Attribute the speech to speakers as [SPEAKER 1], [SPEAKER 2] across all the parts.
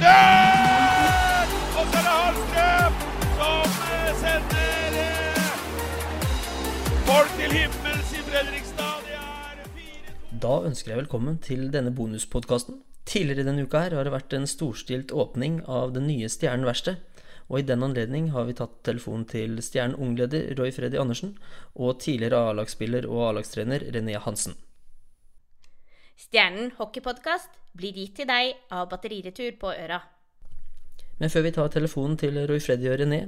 [SPEAKER 1] Død! Og så er det Hallstrøm som eh, sender eh, folk til himmels i Fredrikstad. Det 4-2.
[SPEAKER 2] Da ønsker jeg velkommen til denne bonuspodkasten. Tidligere denne uka her har det vært en storstilt åpning av den nye Stjernen verksted. Og i den anledning har vi tatt telefon til Stjernen ungleder Roy Freddy Andersen og tidligere A-lagsspiller og A-lagstrener René Hansen.
[SPEAKER 3] Stjernen hockeypodkast blir gitt til deg av Batteriretur på Øra.
[SPEAKER 2] Men før vi tar telefonen til Roy Freddy og René,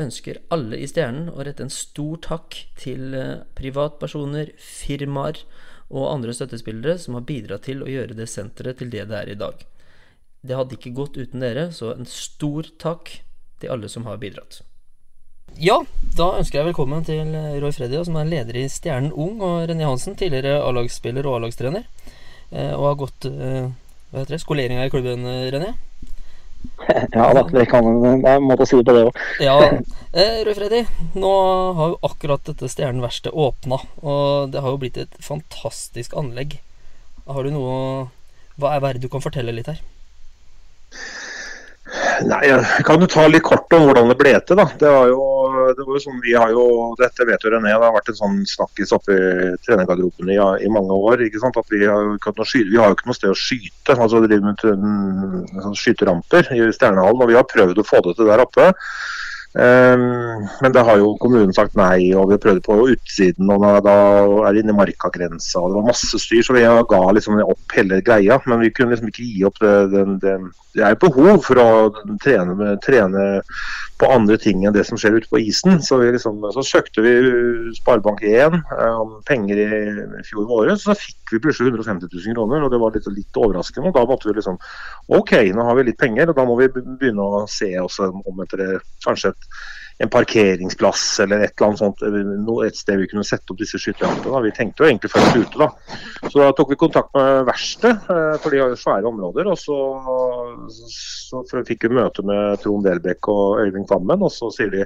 [SPEAKER 2] ønsker alle i Stjernen å rette en stor takk til eh, privatpersoner, firmaer og andre støttespillere som har bidratt til å gjøre det senteret til det det er i dag. Det hadde ikke gått uten dere, så en stor takk til alle som har bidratt. Ja, da ønsker jeg velkommen til Roy Freddy, som er leder i Stjernen Ung, og René Hansen, tidligere A-lagsspiller og A-lagstrener, eh, og har gått eh, hva heter det, skoleringa i klubben, eh, René?
[SPEAKER 4] Ja da, det, kan, det er en måte å si det på det òg.
[SPEAKER 2] Ja, eh, Roy Freddy, nå har jo akkurat dette Stjernen verksted åpna, og det har jo blitt et fantastisk anlegg. Har du noe Hva er verre du kan fortelle litt her?
[SPEAKER 4] Nei, jeg kan jo ta litt kort om hvordan det ble til. da. Det var jo, det var jo sånn, vi har jo, Dette vet jo René, det har vært en sånn snakkis oppe i trenergarderoben i, i mange år. ikke sant? At Vi har jo ikke, ikke noe sted å skyte. altså drive med sånn skyteramper i Stjernehallen. og Vi har prøvd å få det til der oppe. Ehm, men det har jo kommunen sagt nei, og vi har prøvd på utsiden. og Da, da er det inne i markagrensa, og det var masse styr. Så vi ga liksom opp hele greia. Men vi kunne liksom ikke gi opp det. Det, det, det er jo behov for å trene, trene på andre ting enn det som skjer ute på isen. Så, vi liksom, så søkte vi Sparebank1 eh, om penger i fjor våre, så fikk vi plutselig 150 000 kroner. og Det var litt, litt overraskende. og Da måtte vi liksom OK, nå har vi litt penger, og da må vi begynne å se oss om etter det, kanskje et, en parkeringsplass eller et eller annet sånt, et sted vi kunne sette opp disse skytterjaktene. Vi tenkte jo egentlig først ute, da. Så da tok vi kontakt med verkstedet, eh, for de har jo svære områder. Og så, så fikk vi møte med Trond Delbekk og Øyvind Kvammen, og så sier de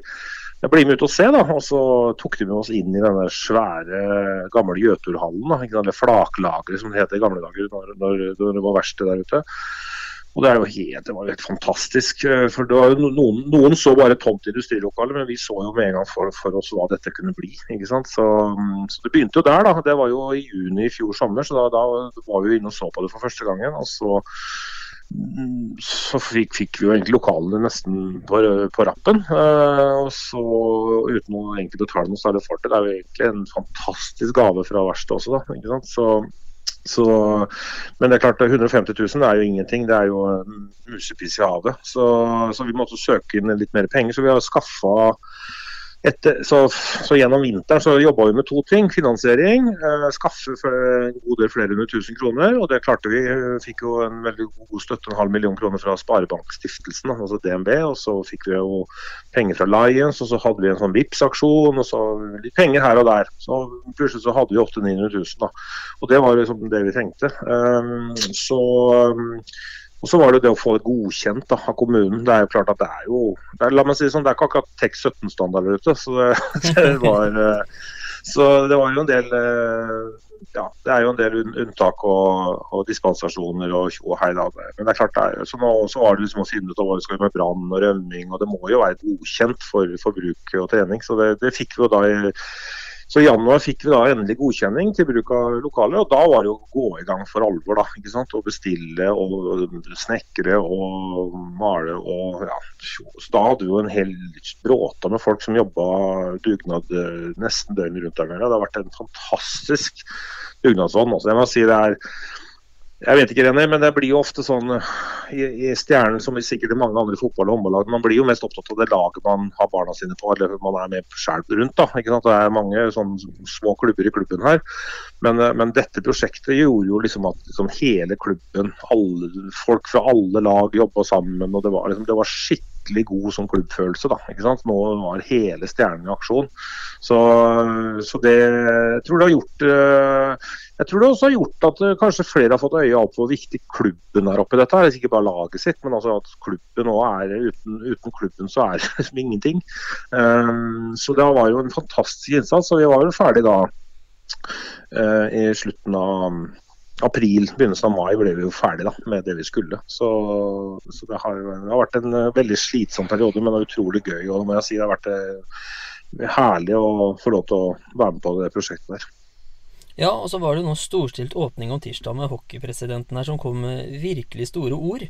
[SPEAKER 4] jeg blir med ut og se, da. Og så tok de med oss inn i denne svære gamle Jøturhallen. Eller flaklageret som det het i gamle dager når, når det var verksted der ute. Og det, er jo helt, det var jo helt fantastisk. eh, for noen, noen så bare et tomt industrilokale, men vi så jo med en gang for, for oss hva dette kunne bli. ikke sant? Så, mm, så det begynte jo der, da. Det var jo i juni i fjor sommer, så da, da var vi inne og så på det for første gangen. Og så, mm, så fikk, fikk vi jo egentlig lokalene nesten på, på rappen. Uh, og så uten å egentlig betale noe særlig for det. Det er jo egentlig en fantastisk gave fra verkstedet også, da. ikke sant? Så så, men det er klart 150 000 er jo ingenting, det er jo musepiss i havet. Så, så vi måtte søke inn litt mer penger. Så vi har skaffa etter, så, så gjennom vinteren så jobba vi med to ting. Finansiering. Eh, skaffe en god del flere hundre tusen kroner. Og det klarte vi. Fikk jo en veldig god støtte, en halv million kroner fra Sparebankstiftelsen, altså DNB. Og så fikk vi jo penger fra Lions, og så hadde vi en sånn vips aksjon og så litt penger her og der. Så plutselig så hadde vi 800 000-900 000, da. Og det var liksom det vi trengte. Um, så og så var det det å få det godkjent da, av kommunen. Det er jo klart at det er jo det er, La meg si det sånn, det er ikke akkurat TEX 17-standarder ute. Så det, det var eh, så det var jo en del eh, ja, det er jo en del unntak og, og dispensasjoner og tjo og hei. da. Men det er klart det er, jo- så nå så var det liksom å finne ut hva vi skal gjøre med brann og rømming. Og det må jo være godkjent for, for bruk og trening. Så det, det fikk vi jo da i så i januar fikk vi da endelig godkjenning til bruk av lokaler, og da var det å gå i gang for alvor. da, ikke sant? Å bestille og snekre og male og ja. Så da hadde vi jo en hel bråta med folk som jobba dugnad eh, nesten døgnet rundt der. Det har vært en fantastisk dugnadsånd. Altså, jeg må si det er jeg vet ikke, René, men det blir jo ofte sånn eh, i, i Stjernen, som sikkert i mange andre fotball- og håndballag, man blir jo mest opptatt av det laget man har barna sine på, eller man er med sjøl rundt. da, ikke sant? Det er mange sånn små klubber i klubben her. Men, eh, men dette prosjektet gjorde jo liksom at liksom hele klubben, alle, folk fra alle lag jobba sammen. og Det var, liksom, det var skikkelig god sånn klubbfølelse. da, ikke sant? Nå var hele Stjernen i aksjon. Så, så det jeg tror det har gjort eh, jeg tror det også har gjort at eh, kanskje flere har fått øye opp hvor viktig klubben er oppi dette. Ikke bare laget sitt, men altså at klubben nå er uten, uten klubben så er det liksom ingenting. Um, så det var jo en fantastisk innsats, og vi var jo ferdig da eh, i slutten av april, begynnelsen av mai ble vi jo ferdig da, med det vi skulle. Så, så det, har, det, har, vært en uh, veldig slitsom periode, men det utrolig gøy. og må jeg si Det har vært uh, herlig å få lov til å være med på det prosjektet der.
[SPEAKER 2] Ja, og så var det nå storstilt åpning om tirsdag med hockeypresidenten her, som kom med virkelig store ord.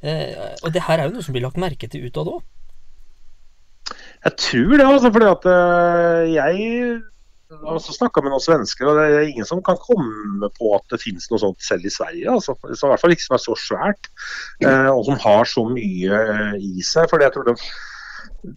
[SPEAKER 2] Eh, og det her er jo noe som blir lagt merke til utad òg?
[SPEAKER 4] Jeg tror det, altså. Fordi at uh, jeg har også snakka med noen svensker, og det er ingen som kan komme på at det finnes noe sånt selv i Sverige. Altså. Så I hvert fall ikke som er så svært, uh, og som har så mye i seg. for jeg tror det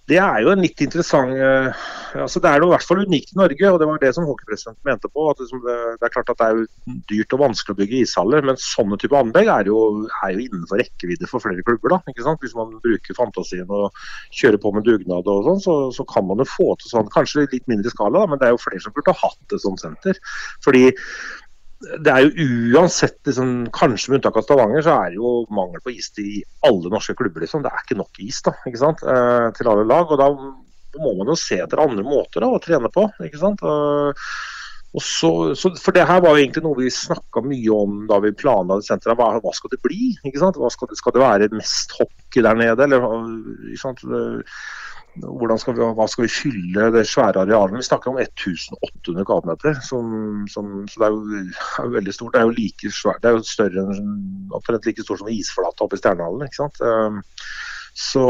[SPEAKER 4] det er jo en litt interessant uh, altså Det er noe i hvert fall unikt i Norge, og det var det som hockeypresidenten mente på. at liksom det, det, er klart at det er jo dyrt og vanskelig å bygge ishaller, men sånne type anlegg er jo, er jo innenfor rekkevidde for flere klubber. da, ikke sant? Hvis man bruker fantasien og kjører på med dugnad og sånn, så, så, kan man jo få til sånn, kanskje litt mindre skala, da, men det er jo flere som burde hatt et sånt senter. fordi det er jo uansett, liksom, kanskje med unntak av Stavanger, så er det jo mangel på is i alle norske klubber. Liksom. Det er ikke nok is da, ikke sant? Eh, til alle lag. og Da må man jo se etter andre måter da, å trene på. ikke sant? Eh, og så, så, for det her var jo egentlig noe vi snakka mye om da vi planla senteret. Hva, hva, skal det bli? ikke sant? Skal skal, det, være mest hockey der nede? eller ikke sant? Skal vi, hva skal vi fylle det svære arealet Vi snakker om 1800 kvadratmeter. Så det er jo, er veldig stort. Det er jo like svært, det er jo større omtrent like stort som isflata oppe i Stjernehallen. ikke sant? Ehm, så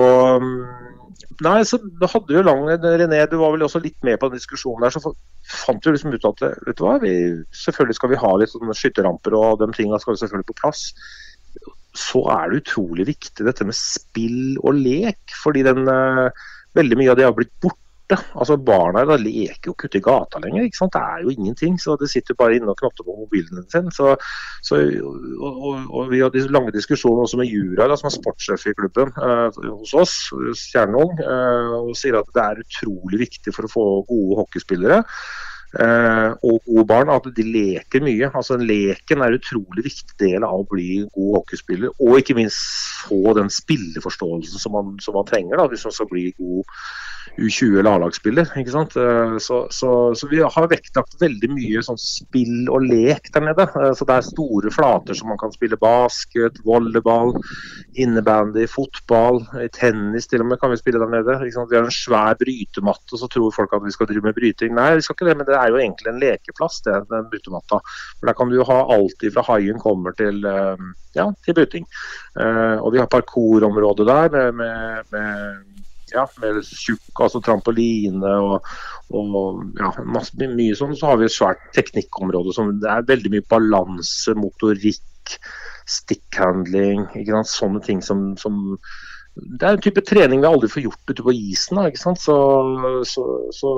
[SPEAKER 4] Nei, så hadde jo lang René, du var vel også litt med på den diskusjonen der. Så fant vi liksom ut at vet du hva, vi, selvfølgelig skal vi ha litt sånne skytterramper og de tingene skal vi selvfølgelig på plass så er det utrolig viktig dette med spill og lek. Fordi den, uh, veldig mye av det har blitt borte. Altså Barna da leker jo ikke ute i gata lenger. ikke sant? Det er jo ingenting. så De sitter bare inne og knotter på mobilen sin. Så, så, og, og, og, Vi har lange diskusjoner også med Jura, da, som er sportssjef i klubben eh, hos oss, Stjerneung, eh, og sier at det er utrolig viktig for å få gode hockeyspillere. Uh, og gode barn, at de leker mye. Altså Leken er en utrolig viktig del av å bli god hockeyspiller. Og ikke minst få den spilleforståelsen som man, som man trenger da, hvis man skal bli god U20- eller A-lagsspiller. Eh, så, så, så, vi har vektlagt veldig mye sånn spill og lek der nede. Eh, så Det er store flater som man kan spille basket, volleyball, innebandy, fotball, tennis til og med kan vi spille der nede. Vi har en svær brytematte, og så tror folk at vi skal drive med bryting. Nei, vi skal ikke det, men det er jo egentlig en lekeplass, det, den buttematta. For Der kan du jo ha alt fra haien kommer til, eh, ja, til bryting. Og vi har parkourområde der med, med, med ja, med tjukk altså trampoline og, og ja, masse, mye sånn. Så har vi et svært teknikkområde som det er veldig mye balanse, motorikk, stickhandling, ikke sant? sånne ting som, som det er en type trening vi aldri får gjort ute på isen. Da, ikke sant? Så, så, så,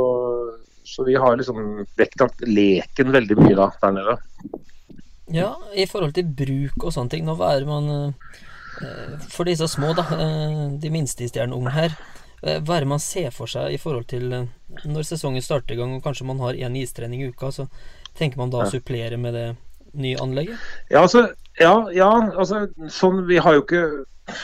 [SPEAKER 4] så vi har liksom vektlagt leken veldig mye da, der nede.
[SPEAKER 2] Ja, i forhold til bruk og sånne ting. Nå er man eh, For disse små, da, eh, de minste i Stjerne Ung her, Eh, hva er det man ser for seg i forhold til eh, når sesongen starter i gang og kanskje man har én istrening i uka, så tenker man da å supplere med det nye anlegget?
[SPEAKER 4] Ja, altså, ja, ja, altså sånn, vi har jo ikke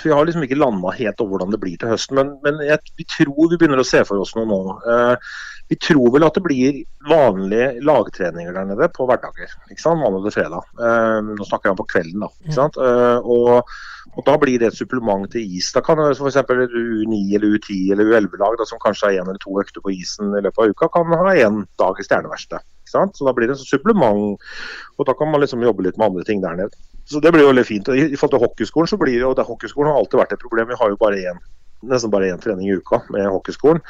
[SPEAKER 4] vi har liksom ikke landa helt over hvordan det blir til høsten, men, men jeg, vi tror vi begynner å se for oss noe nå. Eh, vi tror vel at det blir vanlige lagtreninger der nede på hverdager. ikke sant? Mandag til fredag. Eh, nå snakker jeg om på kvelden, da. ikke sant? Eh, og og Da blir det et supplement til is. Da kan f.eks. U9 eller U10 eller U11-lag som kanskje har én eller to økter på isen i løpet av uka, kan ha én dag i stjerneverkstedet. Så Da blir det et supplement, og da kan man liksom jobbe litt med andre ting der nede. Så Det blir jo veldig fint. I forhold til hockeyskolen så blir det jo, det hockeyskolen har alltid vært et problem. Vi har jo bare én nesten bare én trening i uka med hockeyskolen.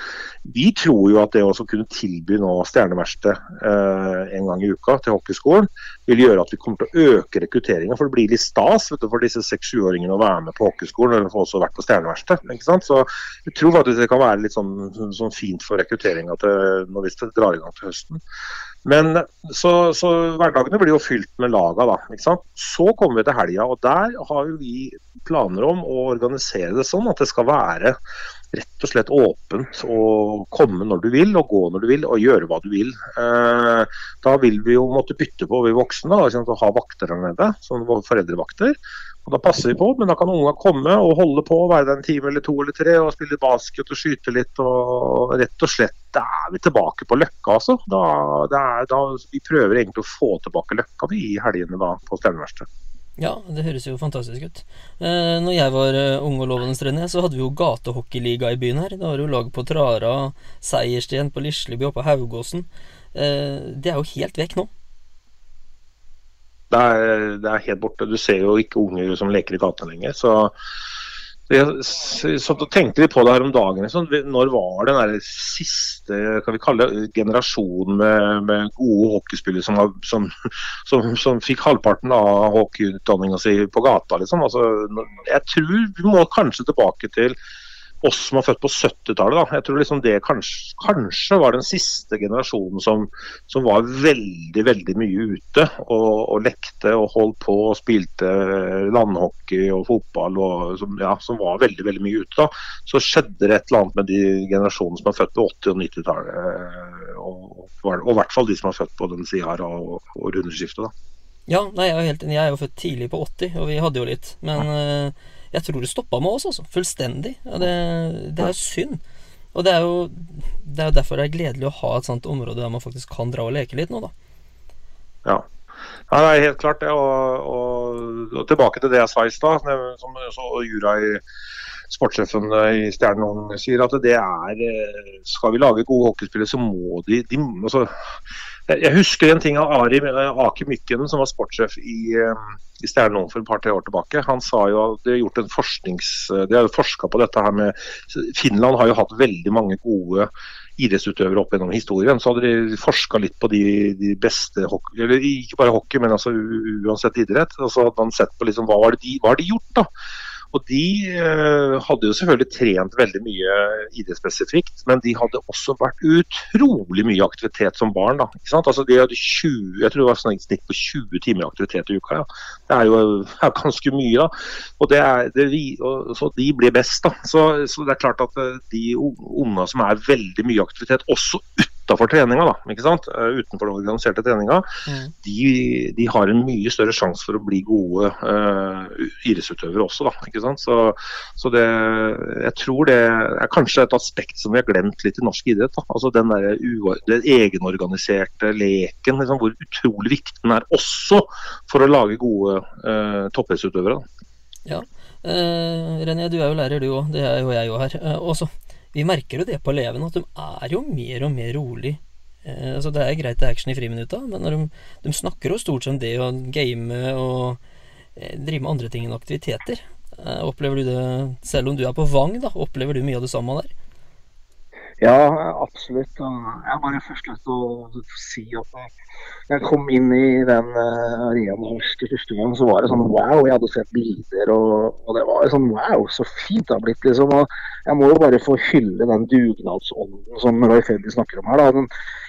[SPEAKER 4] Vi tror jo at det å kunne tilby nå stjerneverksted eh, en gang i uka til hockeyskolen, vil gjøre at vi kommer til å øke rekrutteringa. For det blir litt stas du, for disse seks-sjuåringene å være med på hockeyskolen, eller få også vært på stjerneverksted. Så vi tror faktisk det kan være litt sånn, sånn fint for rekrutteringa når vi drar i gang til høsten. Men så, så, hverdagene blir jo fylt med laga, da. Ikke sant? Så kommer vi til helga, og der har jo vi planer om å organisere det sånn at det skal være rett og slett åpent og komme når du vil, og gå når du vil, og gjøre hva du vil. Eh, da vil vi jo måtte bytte på, vi voksne, da, sånn ha vakter der nede, som foreldrevakter. Og Da passer vi på, men da kan ungene komme og holde på, være der en time eller to eller tre og spille basket og skyte litt. og rett og slett, Da er vi tilbake på Løkka, altså. Da, er, da, vi prøver egentlig å få tilbake Løkka vi, i helgene da på Stjerneverkstedet.
[SPEAKER 2] Ja, det høres jo fantastisk ut. Eh, når jeg var uh, ung og lovende trener, så hadde vi jo gatehockeyliga i byen her. Da var det jo lag på Trara, Seiersten, på Lisleby og på Haugåsen. Eh, det er jo helt vekk nå.
[SPEAKER 4] Det er, det er, helt borte. Du ser jo ikke unger som leker i gatene lenger. Så, så, så tenkte vi på det her om dagen. Liksom. når var den der siste kan vi kalle det, generasjonen med, med gode hockeyspillere som, som, som, som, fikk halvparten av hockeyutdanninga si på gata? Liksom. Altså, jeg tror vi må kanskje tilbake til oss som er født på 70-tallet. Jeg tror liksom det kanskje, kanskje, var den siste generasjonen som, som, var veldig veldig mye ute og, og, lekte og holdt på og spilte landhockey og fotball. Og, som, ja, som, var veldig veldig mye ute. da. Så skjedde det et eller annet med de generasjonene som er født på 80- og 90-tallet. Og, og, i hvert fall de som er født på den sida her og, og rundeskiftet. da.
[SPEAKER 2] Ja, nei, jeg er, helt, jeg er jo født tidlig på 80, og vi hadde jo litt. Men uh, jeg tror det stoppa med oss, altså. Fullstendig. Og det, det er synd. Og det er, jo, det er jo derfor det er gledelig å ha et sånt område der man faktisk kan dra og leke litt nå, da.
[SPEAKER 4] Ja. ja det er helt klart det. Og, og, og tilbake til det jeg sa i stad, som så Jura i sportssjefen i Stjernen sier, at det er eh, Skal vi lage gode hockeyspillere, så må de, de altså, Jeg husker en ting av Ari Aki Mykken, som var sportssjef i eh, i Stjernen for et par-tre år tilbake. Han sa jo at de har gjort en forsknings... De har forska på dette her med Finland har jo hatt veldig mange gode idrettsutøvere opp gjennom historien. Så hadde de forska litt på de, de, beste hockey, eller ikke bare hockey, men altså uansett idrett. Og så hadde man sett på liksom, hva har de, har de gjort, da. Og De eh, hadde jo selvfølgelig trent veldig mye idrettsspesifikt, men de hadde også vært utrolig mye aktivitet som barn. da, ikke sant? Altså De hadde 20, jeg tror det var sånn snitt på 20 timer aktivitet i uka. ja. Det er jo er ganske mye. da, og det er, det, og, Så de blir best. da, så, så, det er klart at eh, de unge som er veldig mye aktivitet, også utafor treninga, da, ikke sant? Eh, utenfor den organiserte treninga, mm. de, de, har en mye større sjanse for å bli gode uh, idrettsutøvere også. Da, ikke sant? Så, så det, jeg tror det er kanskje et aspekt som vi har glemt litt i norsk idrett. Da. Altså Den, der, den egenorganiserte leken, liksom, hvor utrolig viktig den er også for å lage gode uh, toppidrettsutøvere.
[SPEAKER 2] Ja. Uh, René, du er jo lærer, du òg. Det er jo jeg òg her. Uh, også vi merker jo det på elevene, at de er jo mer og mer rolig. Eh, altså Det er greit det er action i friminutta, men de, de, snakker jo stort sett om det å game og eh, drive med andre ting enn aktiviteter. Eh, opplever du det, selv om du er på Vang, da, opplever du mye av det samme der?
[SPEAKER 5] Ja, absolutt. Jeg har bare først lyst til å si at jeg kom inn i den uh, arenaen første gang, så var det sånn wow. Jeg hadde sett bilder, og, og, det var sånn wow, så fint det har blitt. liksom. Og jeg må jo bare få hylle den dugnadsånden som Roy Freddy snakker om her. da.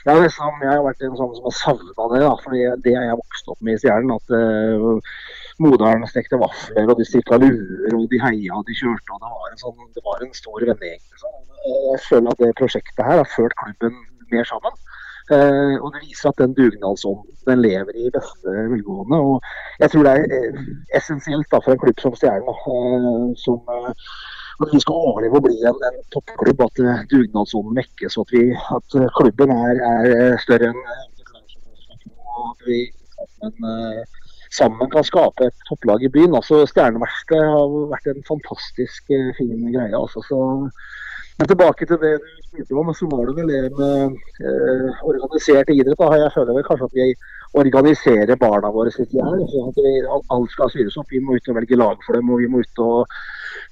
[SPEAKER 5] Ja, liksom, jeg har vært en sånn som har savna det, da, for det jeg vokst opp med i Stjernen. at uh, Moderen stekte vafler, og de stikka luer, og de heia og de kjørte. og Det var en, sånn, det var en stor vennegjeng. Liksom. Jeg føler at det prosjektet her har ført klubben mer sammen. Eh, og det viser at den dugnadsånden den lever i beste velgående. og Jeg tror det er eh, essensielt da, for en klubb som Stjernen, eh, som eh, at vi skal overleve og bli en, en toppklubb, at uh, dugnadsånden vekkes. Og at, at klubben er, er, større enn og at vi sammen, sammen kan skape et topplag i byen. Altså Stjerneverkstedet har vært en fantastisk fin greie. Altså, så men tilbake til det du spurte så var det vel det med eh, organisert idrett. Da. Jeg føler vel kanskje at vi organiserer barna våre sitt hjel. Alt skal styres opp. Vi må ut og velge lag for dem, og vi må ut og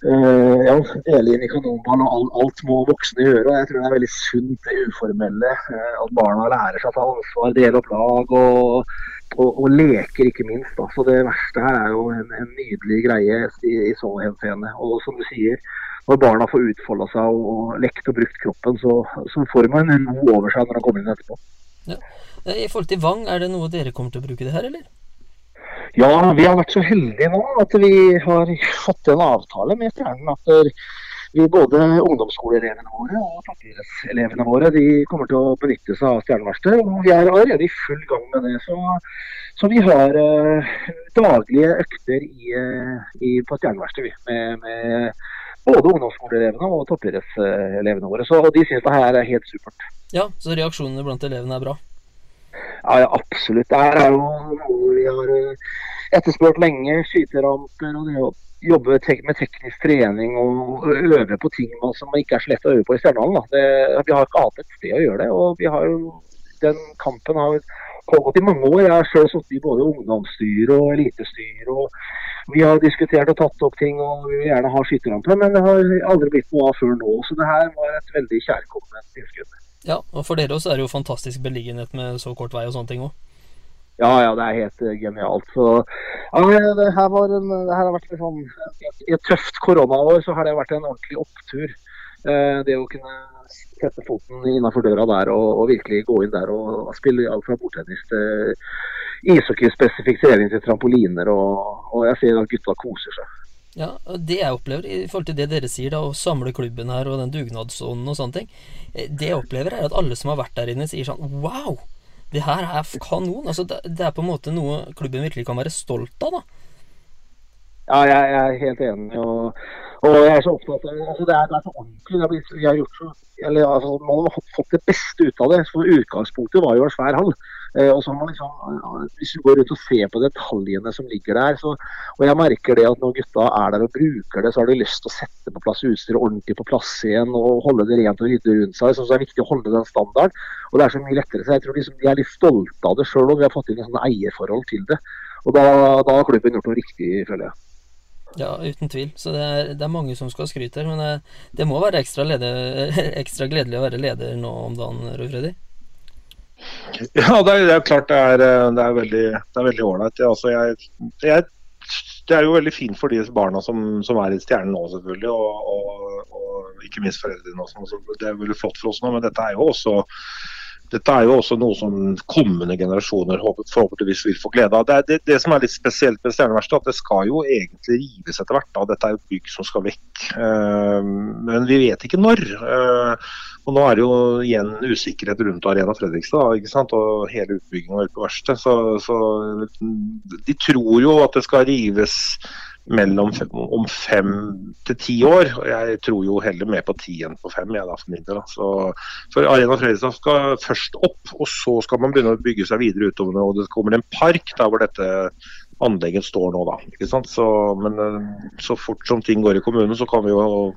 [SPEAKER 5] eh, ja, dele inn i kanonball. og alt, alt må voksne gjøre. og Jeg tror det er veldig sunt det uformelle. Eh, at barna lærer seg å ta ansvar, dele opp lag. og og, og, leker, ikke minst. Da. Så Det verste her er jo en, en nydelig greie i, i så henseende. Og som du sier, når barna får utfolda seg og, og lekt og brukt kroppen, så, så får man en ro over seg når de kommer inn etterpå.
[SPEAKER 2] Ja. I forhold til Vang, er det noe dere kommer til å bruke det her, eller?
[SPEAKER 5] Ja, vi har vært så heldige nå at vi har fått en avtale med Stjernen. at vi både ungdomsskoleelevene våre og toppidrettselevene våre de kommer til å benytte seg av stjerneverkstedet. Og vi er allerede i full gang med det. Så, så vi har eh, daglige økter i, uh, i, på stjerneverkstedet med, med, både ungdomsskoleelevene og toppidrettselevene våre. Så de synes det her er helt supert.
[SPEAKER 2] Ja, så reaksjonene blant elevene er bra?
[SPEAKER 5] Ja, ja absolutt. Det her er jo noe vi har uh, etterspurt lenge. Skyteramper og det å jobbe med teknisk trening og øve på ting som ikke er så lett å øve på i Stjernehallen. Vi har ikke hatt et sted å gjøre det. og vi har jo, Den kampen har pågått i mange år. Jeg har selv sittet i både ungdomsstyre og elitestyre. og Vi har diskutert og tatt opp ting og vi vil gjerne ha skytterrampe, men det har aldri blitt noe av før nå. Så det her var et veldig kjærkomment tilskudd.
[SPEAKER 2] Ja, og for dere også er det jo fantastisk beliggenhet med så kort vei og sånne ting òg.
[SPEAKER 5] Ja, ja, det er helt uh, genialt. Så, ja, det, her var en, det her har vært liksom, I et tøft koronaår så har det vært en ordentlig opptur. Uh, det å kunne sette foten innenfor døra der og, og, virkelig gå inn der og, spille alt fra bordtennis til ishockeyspesifikk trening til trampoliner. Og, og, jeg ser at gutta koser seg.
[SPEAKER 2] Ja, Det jeg opplever i forhold til det dere sier, da, å samle klubben her og den dugnadsånden og sånne ting, eh, det jeg opplever er at alle som har vært der inne, sier sånn Wow! det her er kanon. Altså, det, er på en måte noe klubben virkelig kan være stolt av, da.
[SPEAKER 5] Ja, jeg, jeg er helt enig. Og, og, jeg er så opptatt av altså, det. Er, det er så ordentlig. Har gjort så, eller, altså, man har fått det beste ut av det. For utgangspunktet var jo en svær hall. Eh, og så man liksom, Hvis du går rundt og ser på detaljene som ligger der så, Og jeg merker det at når gutta er der og bruker det, så har de lyst til å sette på plass utstyret ordentlig på plass igjen og holde det rent og rydde rundt seg. Så det er viktig å holde den standarden. Og det er så mye lettere. Så jeg tror liksom, de er litt stolte av det sjøl, og vi har fått inn et sånn eierforhold til det. Og da, da har klubben gjort noe riktig, føler jeg.
[SPEAKER 2] Ja, uten tvil. Så det er, det er mange som skal skryte her. Men det, det må være ekstra, leder, ekstra, gledelig å være leder nå om dagen, Roy Freddy?
[SPEAKER 4] Ja, det er, det er, klart det er, det er veldig ålreit. Altså, det er jo veldig fint for de barna som, som er i Stjernen nå, selvfølgelig. Og, og, og ikke minst foreldrene også. Det er veldig flott for oss nå, men dette er jo også dette er jo også noe som kommende generasjoner forhåpentligvis vil få glede av. Det, det, det som er litt spesielt med Stjerneverkstedet, at det skal jo egentlig rives etter hvert. Da. Dette er jo bygg som skal vekk. Uh, men vi vet ikke når. Uh, og Nå er det jo igjen usikkerhet rundt Arena Fredrikstad sant? og hele utbygginga på verkstedet. Så, så de tror jo at det skal rives mellom fem, om fem til ti år. og Jeg tror jo heller mer på ti enn på fem. Jeg, da, for min del. Så, for Arena Fredrikstad skal først opp, og så skal man begynne å bygge seg videre utover. og Det kommer en park der hvor dette anlegget står nå. da, ikke sant? Så, men eh, så fort som ting går i kommunen, så kan vi jo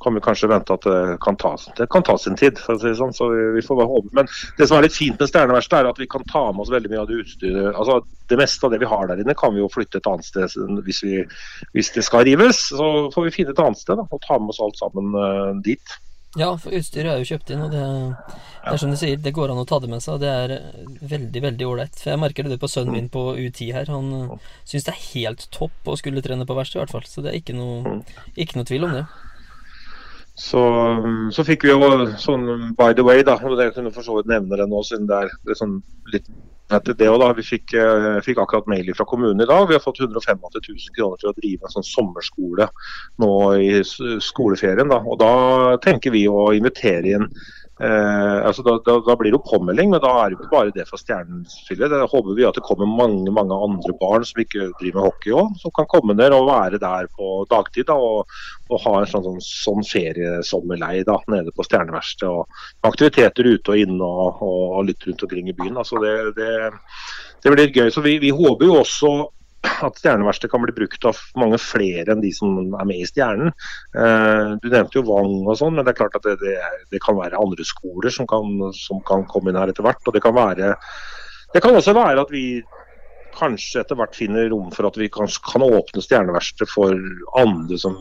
[SPEAKER 4] kan vi kanskje vente at det kan ta, det kan ta sin tid. for å si det sånn, så vi, vi får bare håpe. Men det som er litt fint med Stjerneverkstedet, er at vi kan ta med oss veldig mye av det utstyret. altså Det meste av det vi har der inne, kan vi jo flytte et annet sted hvis, vi, hvis det skal rives. Så får vi finne et annet sted da, og ta med oss alt sammen uh, dit.
[SPEAKER 2] Ja, for utstyret er jo kjøpt inn, og det, det, er som du sier, det går an å ta det med seg. Og det er veldig, veldig ålreit. For jeg merker det på sønnen min på U10 her. Han uh, syns det er helt topp å skulle trene på verksted, i hvert fall. Så det er ikke noe, ikke noe tvil om det.
[SPEAKER 4] Så, så, fikk vi jo sånn by the way, da, det kunne for så vidt nevne det nå siden det er, det er sånn litt etter det også, da, Vi fikk, eh, fikk, akkurat mail fra kommunen i dag. Vi har fått 185 000 kroner til å drive en sånn sommerskole nå i skoleferien. Da. Og da tenker vi å invitere inn Eh, altså da, da, da, blir det jo påmelding, men da er det ikke bare det for stjernespillet. Da håper vi at det kommer mange mange andre barn som ikke driver med hockey òg, som kan komme ned og være der på dagtid da, og, og ha en sånn, sånn, sånn feriesommerlei da, nede på Stjerneverkstedet. Og aktiviteter ute og inne og, og, litt rundt omkring i byen. Altså det, det, det blir gøy. Så vi, vi håper jo også at stjerneverksted kan bli brukt av mange flere enn de som er med i Stjernen. Eh, du nevnte jo Vang og sånn, men det er klart at det, det, det kan være andre skoler som kan, som kan, komme inn her etter hvert. Og det kan, være, det kan også være at vi kanskje etter hvert finner rom for at vi kan, kan åpne stjerneverksted for andre som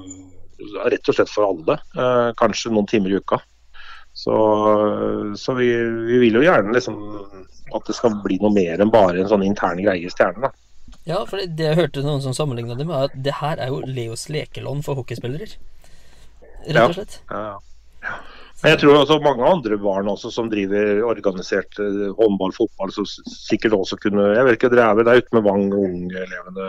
[SPEAKER 4] Rett og slett for alle. Eh, kanskje noen timer i uka. Så, så vi, vi, vil jo gjerne liksom at det skal bli noe mer enn bare en sånn intern greie i Stjernen. da.
[SPEAKER 2] Ja, for det, jeg hørte noen som sammenligna det med at det her er jo Leos lekelån for hockeyspillere. Rett og slett.
[SPEAKER 4] Ja, ja, ja. Men jeg tror også mange andre barn også som driver organisert eh, håndball, fotball, som sikkert også kunne Jeg vet ikke, Dere er vel der ute med Vang ungelevene,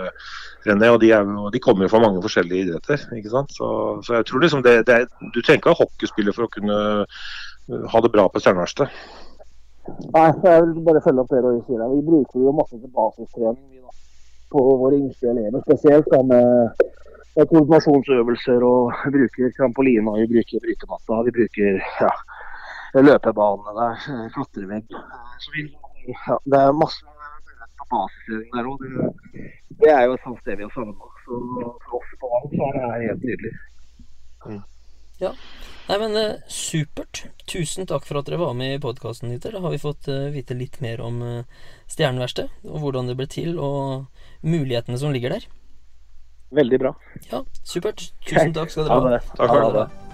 [SPEAKER 4] René, og de, er, de kommer jo fra mange forskjellige idretter. ikke sant? Så, så jeg tror liksom det, det er, Du trenger ikke ha hockeyspiller for å kunne eh, ha det bra på Stjerneverkstedet.
[SPEAKER 5] Nei, jeg vil bare følge opp det Roy sier. Vi bruker jo masse til basistrening vi da, på våre yngste elever. Spesielt da med, med koordinasjonsøvelser. og bruker trampoline, vi bruker brytematta, vi bruker ja, løpebanene der, eh, klatrevegg. Så vi, ja, det er masse på basistrening der òg. Det, det er jo et sånt sted vi har savna. Så for oss på Vang er det helt nydelig.
[SPEAKER 2] Nei, men eh, supert. Tusen takk for at dere var med i podkasten, Dieter. Da har vi fått eh, vite litt mer om eh, Stjerneverkstedet, og hvordan det ble til, og mulighetene som ligger der.
[SPEAKER 5] Veldig bra.
[SPEAKER 2] Ja, supert. Tusen takk skal dere
[SPEAKER 5] Ha
[SPEAKER 2] ha.
[SPEAKER 5] det.
[SPEAKER 4] Takk for det.